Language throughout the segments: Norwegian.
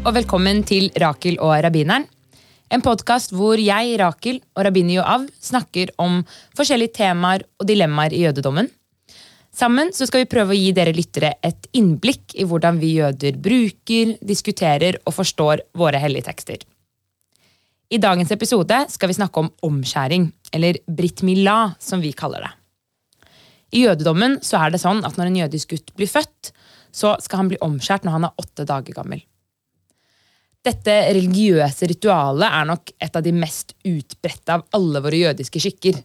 og velkommen til Rakel og rabbineren. En podkast hvor jeg, Rakel og rabbiner Joav snakker om forskjellige temaer og dilemmaer i jødedommen. Sammen skal vi prøve å gi dere lyttere et innblikk i hvordan vi jøder bruker, diskuterer og forstår våre hellige tekster. I dagens episode skal vi snakke om omskjæring, eller brit milah, som vi kaller det. I jødedommen er det sånn at når en jødisk gutt blir født, så skal han bli omskjært når han er åtte dager gammel. Dette religiøse ritualet er nok et av de mest utbredte av alle våre jødiske skikker.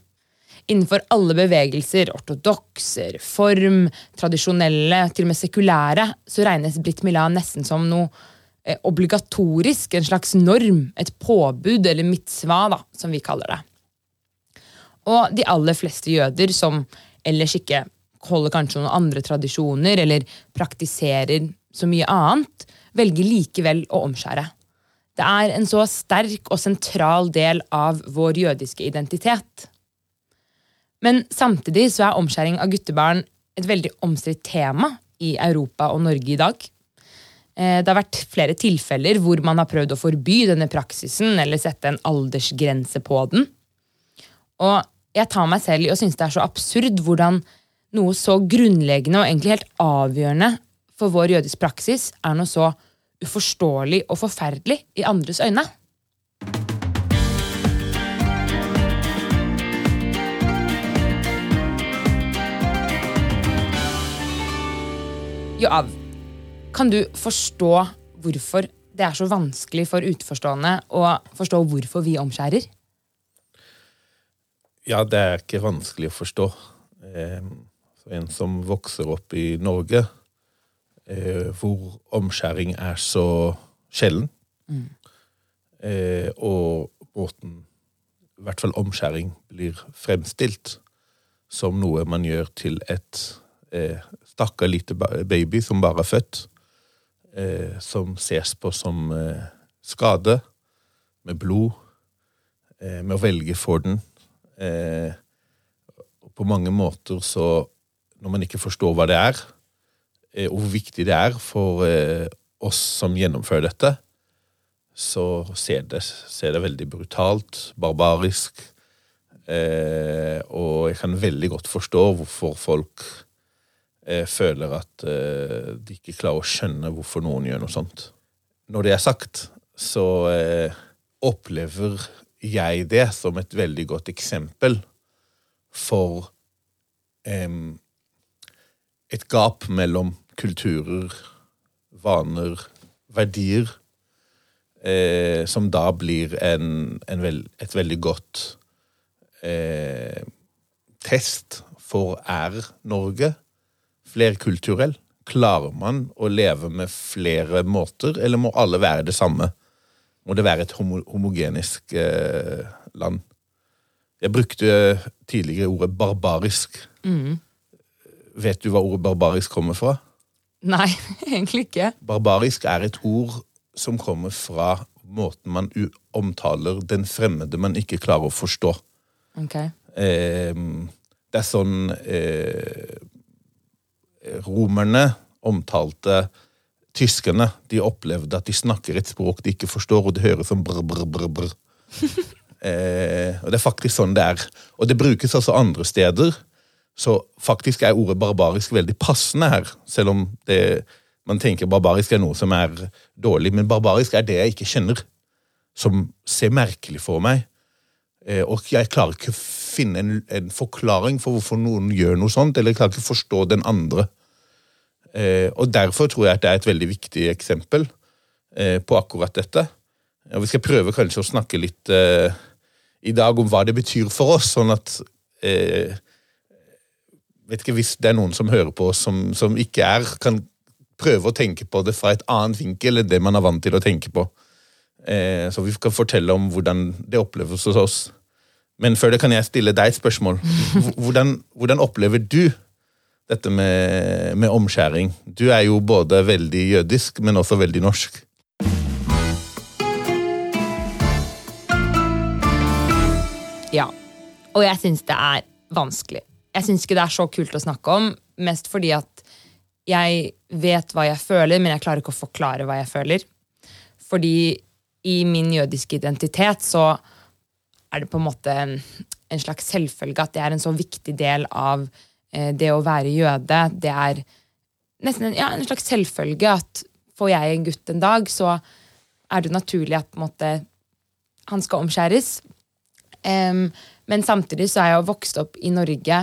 Innenfor alle bevegelser, ortodokser, form, tradisjonelle, til og med sekulære, så regnes Brit Mila nesten som noe eh, obligatorisk, en slags norm, et påbud, eller mitzva, da, som vi kaller det. Og de aller fleste jøder som ellers ikke holder kanskje noen andre tradisjoner, eller praktiserer så mye annet, velger likevel å omskjære. Det er en så sterk og sentral del av vår jødiske identitet. Men samtidig så er omskjæring av guttebarn et veldig omstridt tema i Europa og Norge i dag. Eh, det har vært flere tilfeller hvor man har prøvd å forby denne praksisen eller sette en aldersgrense på den. Og jeg tar meg selv i å synes det er så absurd hvordan noe så grunnleggende og egentlig helt avgjørende for vår jødisk praksis er noe så uforståelig og forferdelig i andres øyne. Joav, kan du forstå hvorfor det er så vanskelig for utenforstående å forstå hvorfor vi omskjærer? Ja, det er ikke vanskelig å forstå. Eh, en som vokser opp i Norge, eh, hvor omskjæring er så sjelden. Mm. Eh, og måten i hvert fall omskjæring blir fremstilt som noe man gjør til et eh, stakkar lite baby som bare er født, eh, som ses på som eh, skade, med blod, eh, med å velge for den. Eh, på mange måter så Når man ikke forstår hva det er, og hvor viktig det er for eh, oss som gjennomfører dette, så ser det, ser det veldig brutalt, barbarisk. Eh, og jeg kan veldig godt forstå hvorfor folk eh, føler at eh, de ikke klarer å skjønne hvorfor noen gjør noe sånt. Når det er sagt, så eh, opplever jeg det som et veldig godt eksempel for et gap mellom kulturer, vaner, verdier, eh, som da blir en, en veld, et veldig godt eh, test for er Norge flerkulturell? Klarer man å leve med flere måter, eller må alle være det samme? Må det være et homo homogenisk eh, land? Jeg brukte tidligere ordet barbarisk. Mm. Vet du hva ordet barbarisk kommer fra? Nei, egentlig ikke. Barbarisk er et ord som kommer fra måten man omtaler den fremmede man ikke klarer å forstå. Okay. Eh, det er sånn eh, Romerne omtalte tyskerne. De opplevde at de snakker et språk de ikke forstår, og det høres som brr, brr, brr, brr. eh, og det er faktisk sånn det er. Og det brukes altså andre steder. Så faktisk er ordet barbarisk veldig passende her, selv om det, man tenker barbarisk er noe som er dårlig. Men barbarisk er det jeg ikke kjenner, som ser merkelig for meg. Eh, og jeg klarer ikke å finne en, en, forklaring for hvorfor noen gjør noe sånt, eller jeg klarer ikke å forstå den andre. Eh, og derfor tror jeg at det er et veldig viktig eksempel eh, på akkurat dette. Og vi skal prøve kanskje å snakke litt i dag om hva det betyr for oss, sånn at vet ikke Hvis det er noen som hører på som, som, ikke er, kan prøve å tenke på det fra et annet vinkel enn det man er vant til å tenke på. Eh, så vi kan fortelle om hvordan det oppleves hos oss. Men før det kan jeg stille deg et spørsmål. Hvordan, hvordan opplever du dette med, med, omskjæring? Du er jo både veldig jødisk, men også veldig norsk. Ja. Og jeg syns det er vanskelig. Jeg syns ikke det er så kult å snakke om, mest fordi at jeg vet hva jeg føler, men jeg klarer ikke å forklare hva jeg føler. Fordi i min jødiske identitet så er det på en måte en, slags selvfølge at det er en så viktig del av eh, det å være jøde. Det er nesten en, ja, en slags selvfølge at får jeg en gutt en dag, så er det naturlig at måte, han skal omskjæres. Em, men samtidig så er jeg jo vokst opp i Norge.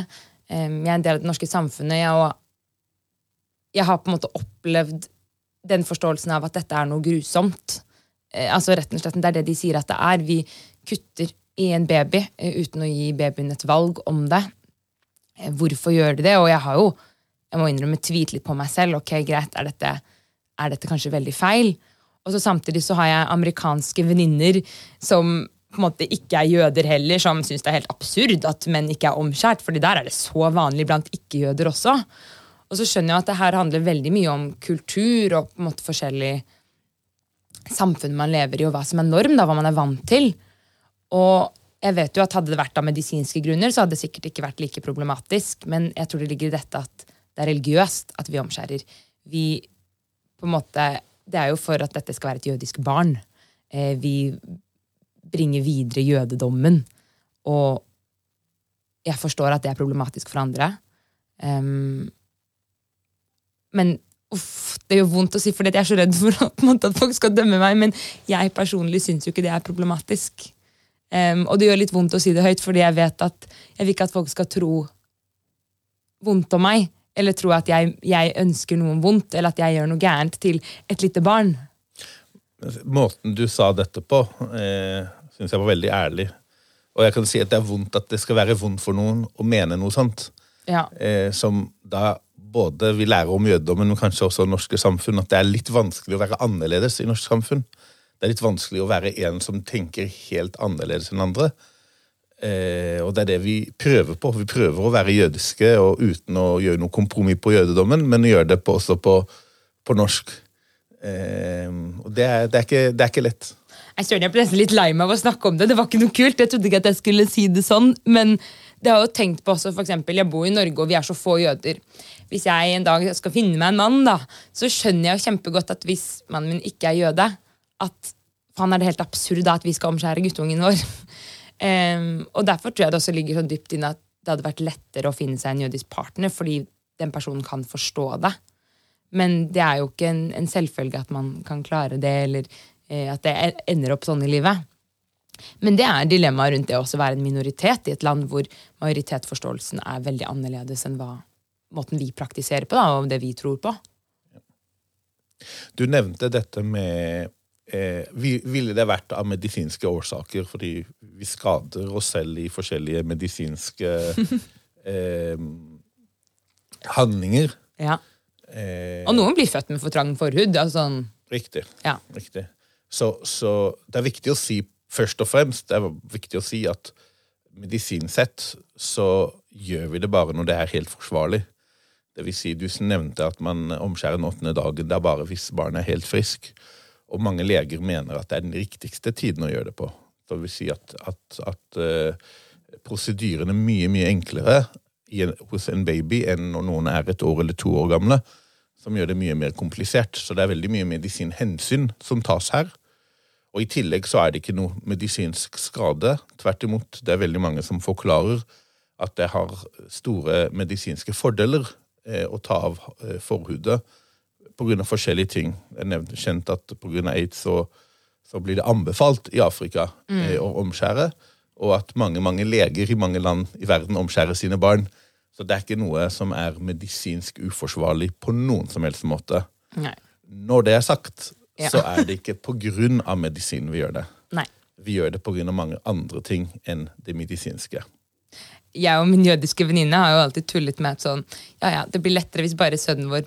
Jeg er en del av det norske samfunnet. Jeg, og jeg har på en måte opplevd den forståelsen av at dette er noe grusomt. Eh, altså rett og slett, Det er det de sier at det er. Vi kutter i en baby eh, uten å gi babyen et valg om det. Eh, Hvorfor gjør de det? Og jeg har jo jeg må innrømme tvilt litt på meg selv. ok, greit, er dette, er dette kanskje veldig feil? Og så samtidig så har jeg amerikanske venninner som på en måte ikke er jøder heller, som syns det er helt absurd at menn ikke er omskjært, fordi der er det så vanlig blant ikke-jøder også. Og så skjønner jeg at det her handler veldig mye om kultur og på en måte forskjellig samfunn man lever i, og hva som er norm, da, hva man er vant til. Og jeg vet jo at hadde det vært av medisinske grunner, så hadde det sikkert ikke vært like problematisk, men jeg tror det ligger i dette at det er religiøst at vi omskjærer. Vi på en måte, Det er jo for at dette skal være et jødisk barn. Eh, vi bringer videre jødedommen. Og jeg forstår at det er problematisk for andre. Um, men uff, det gjør vondt å si, for jeg er så redd for at folk skal dømme meg. Men jeg personlig syns jo ikke det er problematisk. Um, og det gjør litt vondt å si det høyt, fordi jeg vet at jeg vil ikke at folk skal tro vondt om meg. Eller tro at jeg, jeg ønsker noen vondt, eller at jeg gjør noe gærent til et lite barn. Måten du sa dette på, eh, syns jeg var veldig ærlig. Og jeg kan si at det er vondt at det skal være vondt for noen å mene noe sånt. Ja. Eh, som da både vi lærer om jødedommen, men kanskje også norske samfunn, at det er litt vanskelig å være annerledes i norsk samfunn. Det er litt vanskelig å være en som tenker helt annerledes enn andre. Eh, og det er det vi prøver på. Vi prøver å være jødiske og uten å gjøre noe kompromiss på jødedommen, men gjøre det på, også på, på norsk. Eh, det er, det, er ikke, det er ikke lett. Jeg søren, jeg ble nesten litt lei meg av å snakke om det. Det var ikke noe kult. Jeg trodde ikke at jeg skulle si det sånn. Men det har jeg jo tenkt på også, for eksempel, jeg bor i Norge, og vi er så få jøder. Hvis jeg en dag skal finne meg en mann, da, så skjønner jeg jo kjempegodt at hvis mannen min ikke er jøde, at faen er det helt absurd da at vi skal omskjære guttungen vår. um, og derfor tror jeg det også ligger så dypt inne at det hadde vært lettere å finne seg en jødisk partner, fordi den personen kan forstå det. Men det er jo ikke en, en selvfølge at man kan klare det, eller eh, at det ender opp sånn i livet. Men det er dilemmaet rundt det å også være en minoritet i et land hvor majoritetsforståelsen er veldig annerledes enn hva måten vi praktiserer på, da, og det vi tror på. Du nevnte dette med eh, Ville det vært av medisinske årsaker, fordi vi skader oss selv i forskjellige medisinske eh, handlinger? Ja. Eh, Og noen blir født med for trang forhud. Altså, sånn, Riktig. ja. riktig. Så, så det er viktig å si, først og fremst, det er viktig å si at medisinsett så gjør vi det bare når det er helt forsvarlig. Det vil si, du nevnte at man omskjærer den åttende dagen. Det er bare hvis barnet er helt frisk. Og mange leger mener at det er den riktigste tiden å gjøre det på. Det vil si at, at, at uh, prosedyrene er mye, mye enklere hos en baby enn når noen er et år eller to år gamle, som gjør det mye mer komplisert. Så det er veldig mye medisinhensyn som tas her. Og i tillegg så er det ikke noe medisinsk skade. Tvert imot, det er veldig mange som forklarer at det har store medisinske fordeler eh, å ta av eh, forhudet pga. forskjellige ting. Det er nevnt, kjent at pga. aids så, så blir det anbefalt i Afrika eh, å omskjære, og at mange, mange leger i mange land i verden omskjærer sine barn. Så det er ikke noe som er medisinsk uforsvarlig på noen som helst måte. Nei. Når det er sagt, Ja. så er det ikke på grunn av medisin vi gjør det. Nei. Vi gjør det på grunn av mange andre ting enn det medisinske. Jeg og min jødiske venninne har jo alltid tullet med at sånn, ja, ja, det blir lettere hvis bare sønnen vår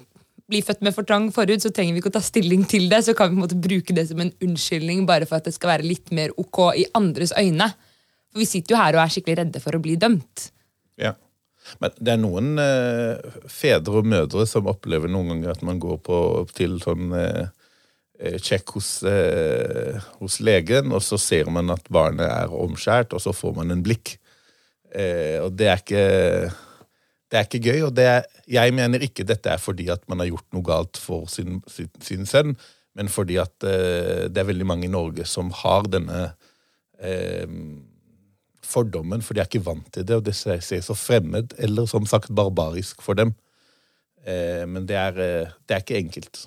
blir født med for trang forhud, så trenger vi ikke å ta stilling til det. Så kan vi på en måte bruke det som en unnskyldning bare for at det skal være litt mer ok i andres øyne. For vi sitter jo her og er skikkelig redde for å bli dømt. Ja. Men det er noen eh, fedre og mødre som opplever noen ganger at man går på, til sånn eh, eh, hos, eh, hos legen, og så ser man at barnet er omskjært, og så får man en blikk. Eh, og det er ikke det er ikke gøy, og er, jeg mener ikke dette er fordi at man har gjort noe galt for sin, sin, sin sønn, men fordi at eh, det er veldig mange i Norge som har denne eh, fordommen, for de er ikke vant til det, og det ser, ser så fremmed eller som sagt barbarisk for dem. Eh, men det er, eh, det er ikke enkelt.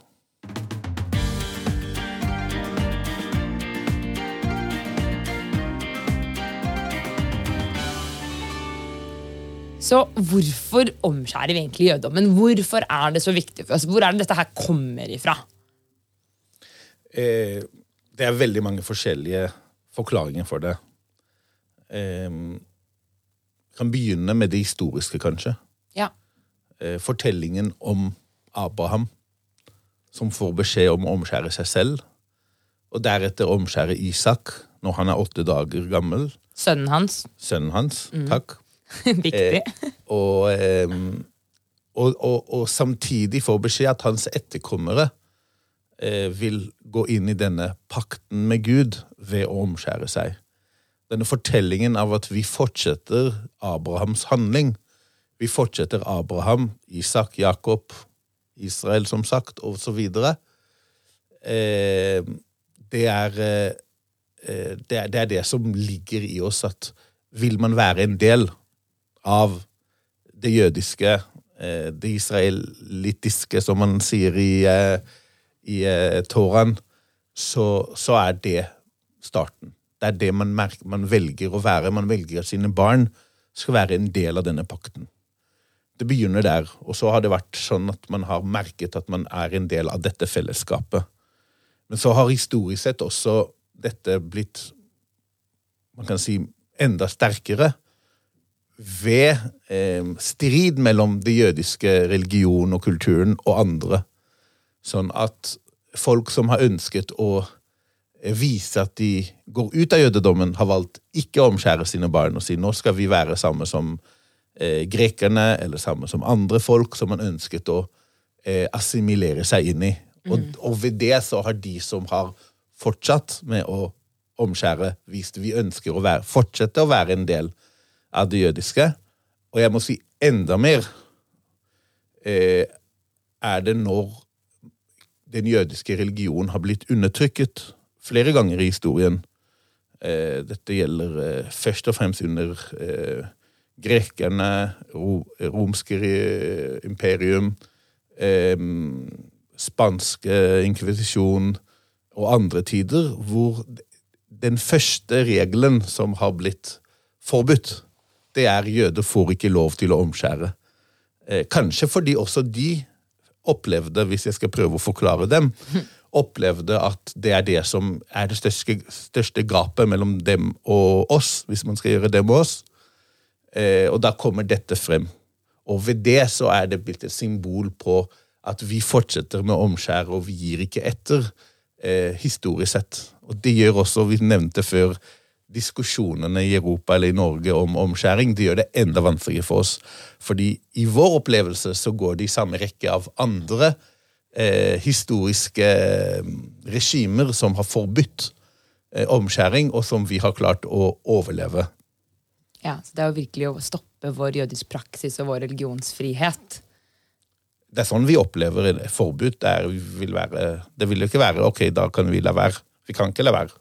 Så hvorfor omskjærer vi egentlig jødedommen? Hvorfor er det så viktig for oss? Hvor er det dette her kommer ifra? Eh, det er veldig mange forskjellige forklaringer for det. Eh, kan begynne med det historiske, kanskje. Ja. Eh, fortellingen om Abraham, som får beskjed om å omskjære seg selv, og deretter omskjære Isak når han er åtte dager gammel. Sønnen hans. Sønnen hans. Takk. Viktig. Og, eh, og, og, og samtidig får beskjed at hans etterkommere eh, vil gå inn i denne pakten med Gud ved å omskjære seg. Denne fortellingen av at vi fortsetter Abrahams handling. Vi fortsetter Abraham, Isak, Jakob, Israel, som sagt, og så videre. Eh, det, er, eh, det, er, det er det som ligger i oss, at vil man være en del av det jødiske, eh, det israelittiske, som man sier i, eh, i eh, Toraen, så, så er det starten. Det er det man, merker, man velger å være. Man velger at sine barn skal være en del av denne pakten. Det begynner der, og så har det vært sånn at man har merket at man er en del av dette fellesskapet. Men så har historisk sett også dette blitt man kan si enda sterkere ved eh, strid mellom det jødiske religionen og kulturen og andre. Sånn at folk som har ønsket å vise at de går ut av jødedommen, har valgt ikke å omskjære sine barn og si nå skal vi være samme som eh, grekerne eller samme som andre folk som man ønsket å eh, assimilere seg inn i. Og, og ved det så har de som har fortsatt med å omskjære, vist vi ønsker å være, fortsette å være en del av det jødiske. Og jeg må si enda mer eh, er det når den jødiske religionen har blitt undertrykket flere ganger i historien. Eh, dette gjelder eh, først og fremst under eh, grekerne, ro, romske eh, imperium, eh, spanske inkvisisjon og andre tider, hvor den første regelen som har blitt forbudt, det er jøder får ikke lov til å omskjære. Eh, kanskje fordi også de opplevde, hvis jeg skal prøve å forklare dem, opplevde at det er det som er det største, største gapet mellom dem og oss, hvis man skal gjøre dem og oss. Eh, og da kommer dette frem. Og ved det så er det blitt et symbol på at vi fortsetter med å omskjære, og vi gir ikke etter, eh, historisk sett. Og det gjør også, vi nevnte før, diskusjonene i Europa eller i Norge om omskjæring, det gjør det enda vanskeligere for oss. Fordi i vår opplevelse så går det i samme rekke av andre historiske eh, regimer som har forbudt eh, omskjæring, og som vi har klart å overleve. Ja, så Det er jo virkelig å stoppe vår jødisk praksis og vår religionsfrihet. Det er sånn vi opplever et forbud. Det, er, vil være, det vil jo ikke være ok, da kan vi la være. Vi kan ikke la være.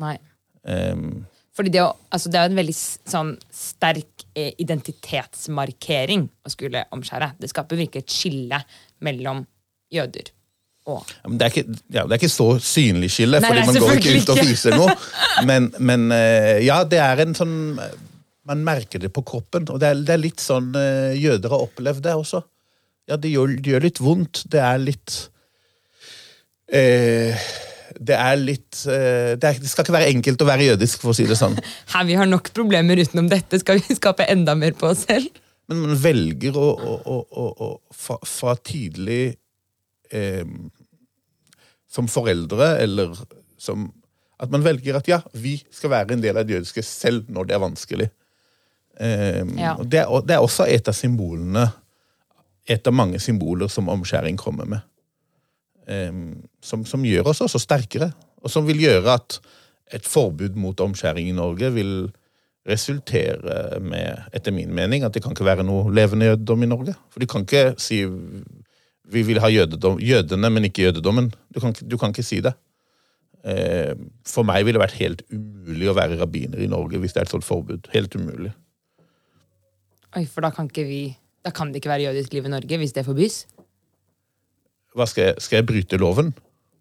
Nei. Um, Fordi det, altså det er en veldig sånn sterk eh, identitetsmarkering å skulle omskjære. Det skaper virkelig et skille mellom jøder Ja, men Det er, ikke, ja, det er ikke så synlig skille, fordi nei, man går ikke ut og viser noe. Men, men eh, ja, det er en sånn Man merker det på kroppen. Og det er, det er litt sånn eh, jøder har opplevd det også. Ja, det gjør, det gjør litt vondt. Det er litt eh, Det er litt eh, det, er, det skal ikke være enkelt å være jødisk, for å si det sånn. Her, vi har nok problemer utenom dette. Skal vi skape enda mer på oss selv? Men man velger å, å, å, å fra, fra tidlig eh, Som foreldre, eller som At man velger at ja, vi skal være en del av det jødiske selv når det er vanskelig. Eh, Ja. og det, er, det er også et av symbolene Et av mange symboler som omskjæring kommer med. Eh, som, som gjør oss også sterkere, og som vil gjøre at et forbud mot omskjæring i Norge vil resultere med, etter min mening, at det kan ikke være noe levende jødedom i Norge. For de kan ikke si vi vil ha jødedom, jødene, men ikke jødedommen. Du kan, ikke- du kan ikke si det. Eh, for meg ville det vært helt umulig å være rabbiner i Norge hvis det er et sånt forbud. Helt umulig. Oi, for da kan ikke vi Da kan det ikke være jødisk liv i Norge hvis det forbys? Hva skal jeg, skal jeg bryte loven?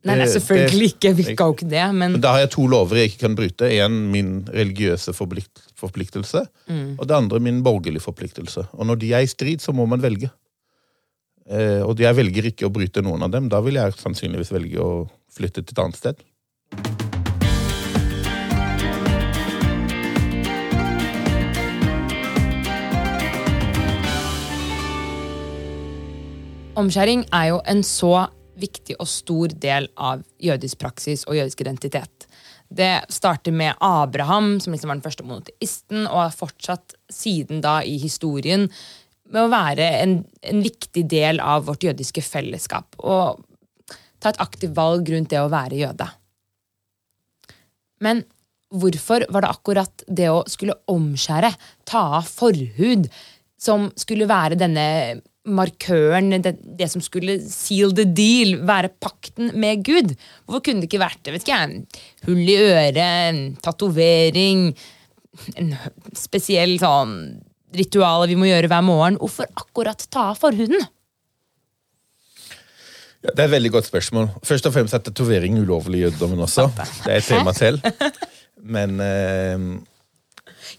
Nei, nei, Det- selvfølgelig ikke. Vi skal jo ikke det, men Men da har jeg to lover jeg ikke kan bryte. En min religiøse forplikt, forpliktelse, og det andre min borgerlige forpliktelse. Og når de er i strid, så må man velge. Eh, og jeg velger ikke å bryte noen av dem. Da vil jeg sannsynligvis velge å flytte til et annet sted. omskjæring er jo en så viktig og stor del av jødisk praksis og jødisk identitet. Det starter med Abraham, som liksom var den første monoteisten, og har fortsatt siden da i historien med å være en, en viktig del av vårt jødiske fellesskap. Og ta et aktivt valg rundt det å være jøde. Men hvorfor var det akkurat det å skulle omskjære, ta av forhud, som skulle være denne markøren, det, det som skulle seal the deal, være pakten med Gud? Hvorfor kunne det ikke vært vet ikke jeg, hull i øret, en tatovering, en spesiell sånn ritual vi må gjøre hver morgen? Hvorfor akkurat ta av forhuden? Ja, det er et veldig godt spørsmål. Først og fremst er tatovering ulovlig i jødedommen også. Det er et tema selv. Men uh...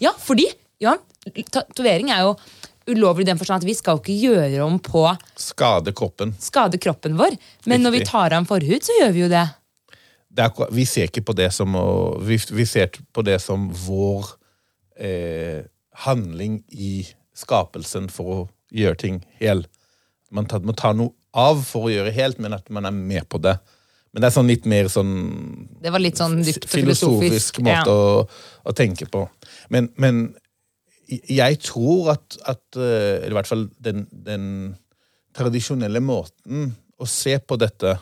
Ja, fordi ja, tatovering er jo ulovlig i den forstand at vi skal jo ikke gjøre om på skade kroppen. skade kroppen vår. Men når vi tar av en forhud, så gjør vi jo det. det er, vi ser ikke på det som vi, vi ser på det som vår eh, handling i skapelsen for å gjøre ting hel. Man må ta noe av for å gjøre helt, men at man er med på det. Men det er sånn litt mer sånn Det var litt sånn dypt filosofisk filosofisk. måte Ja. å, å tenke på. Men, men jeg tror at, at eh, Eller i hvert fall den, den tradisjonelle måten å se på dette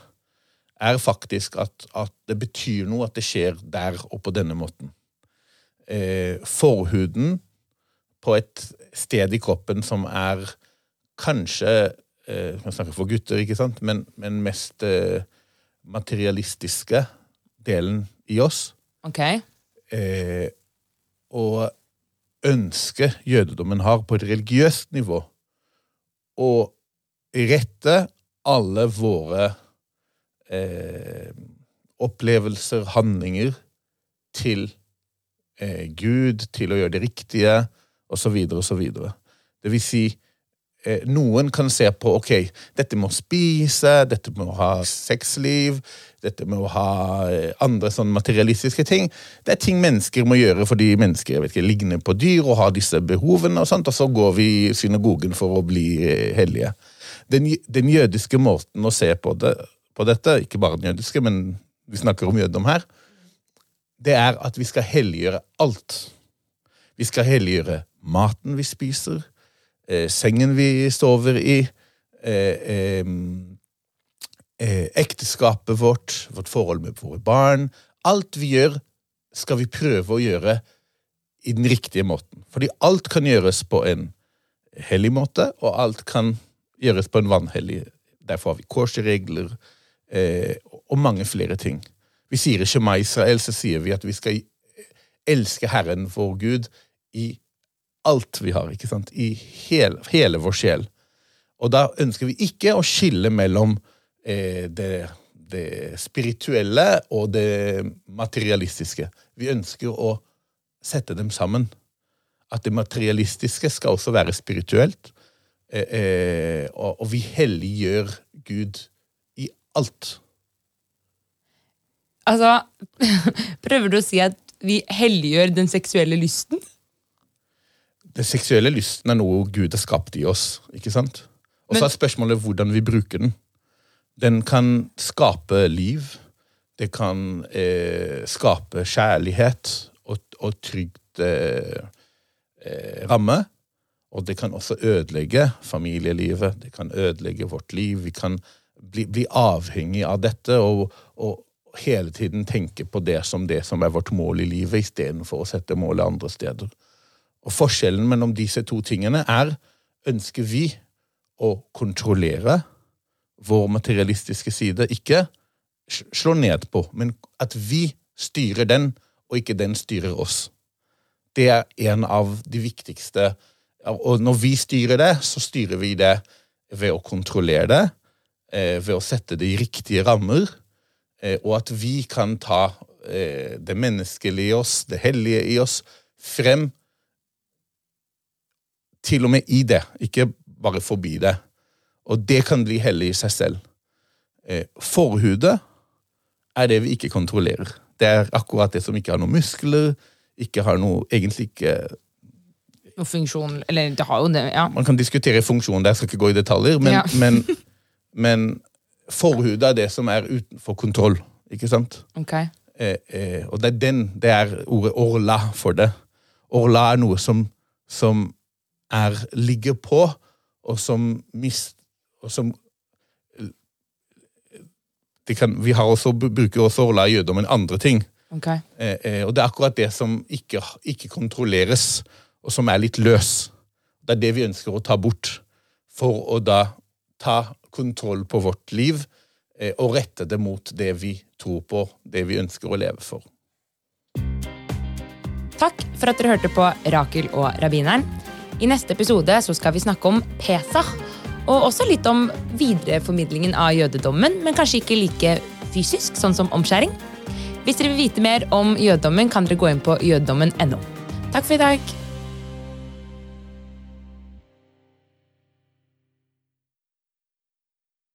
er faktisk at, at det betyr noe at det skjer der og på denne måten. Eh, forhuden på et sted i kroppen som er kanskje eh, Jeg snakker for gutter, ikke sant, men, men mest eh, materialistiske delen i oss. Ok. Eh, og ønsket jødedommen har på et religiøst nivå, å rette alle våre eh, opplevelser, handlinger, til eh, Gud, til å gjøre det riktige, osv., osv. Det vil si, eh, noen kan se på ok, dette med å spise, dette med å ha sexliv, dette med å ha eh, andre sånn materialistiske ting. Det er ting mennesker må gjøre fordi mennesker jeg vet ikke, ligner på dyr og har disse behovene, og sånt, og så går vi i synagogen for å bli eh, hellige. Den, den jødiske måten å se på, det, på dette, ikke bare den jødiske, men vi snakker om jødedom her, det er at vi skal helliggjøre alt. Vi skal helliggjøre maten vi spiser, eh, sengen vi sover i, eh, eh, eh, ekteskapet vårt, vårt forhold med våre barn. Alt vi gjør, skal vi prøve å gjøre i den riktige måten. Fordi alt kan gjøres på en hellig måte, og alt kan gjøres på en vanhellig. Derfor har vi korsregler eh, og mange flere ting. Vi sier i Shema Israel, så sier vi at vi skal elske Herren vår Gud i alt vi har, ikke sant? I hele, hele vår sjel. Og da ønsker vi ikke å skille mellom eh, det, det spirituelle og det materialistiske. Vi ønsker å sette dem sammen. At det materialistiske skal også være spirituelt. Eh, eh, og, og vi helliggjør Gud i alt. Altså, prøver du å si at vi helliggjør den seksuelle lysten? Den seksuelle lysten er noe Gud har skapt i oss. ikke sant? Og så er spørsmålet hvordan vi bruker den. Den kan skape liv. Det kan eh, skape kjærlighet og, og trygt eh, eh, ramme. Og det kan også ødelegge familielivet. Det kan ødelegge vårt liv. Vi kan bli, bli avhengig av dette og, og hele tiden tenke på det som det som er vårt mål i livet, istedenfor å sette målet andre steder. Og forskjellen mellom disse to tingene er ønsker vi å kontrollere vår materialistiske side, ikke slå ned på, men at vi styrer den, og ikke den styrer oss. Det er en av de viktigste Og når vi styrer det, så styrer vi det ved å kontrollere det, eh, ved å sette det i riktige rammer, eh, og at vi kan ta eh, det menneskelige i oss, det hellige i oss, frem til og med i det, ikke bare forbi det. Og det kan bli hellig i seg selv. Eh, forhudet er det vi ikke kontrollerer. Det er akkurat det som ikke har noen muskler, ikke har noe Egentlig ikke Noe funksjon Eller det har jo det, ja. Man kan diskutere funksjonen, der skal ikke gå i detaljer, men, Ja. men, men forhudet er det som er utenfor kontroll, ikke sant? Ok. Eh, eh, og det er den, det er ordet orla for det. Orla er noe som, som er, ligger på, og som mist... Og som kan, Vi har også, bruker også å la jødedommen andre ting. Okay. Eh, eh, og det er akkurat det som ikke, ikke kontrolleres, og som er litt løs. Det er det vi ønsker å ta bort, for å da ta kontroll på vårt liv eh, og rette det mot det vi tror på, det vi ønsker å leve for. Takk for at dere hørte på Rakel og rabbineren. I neste episode så skal vi snakke om Pesach, og også litt om videreformidlingen av jødedommen, men kanskje ikke like fysisk, sånn som omskjæring. Hvis dere vil vite mer om jødedommen, kan dere gå inn på jødedommen.no. Takk for i dag.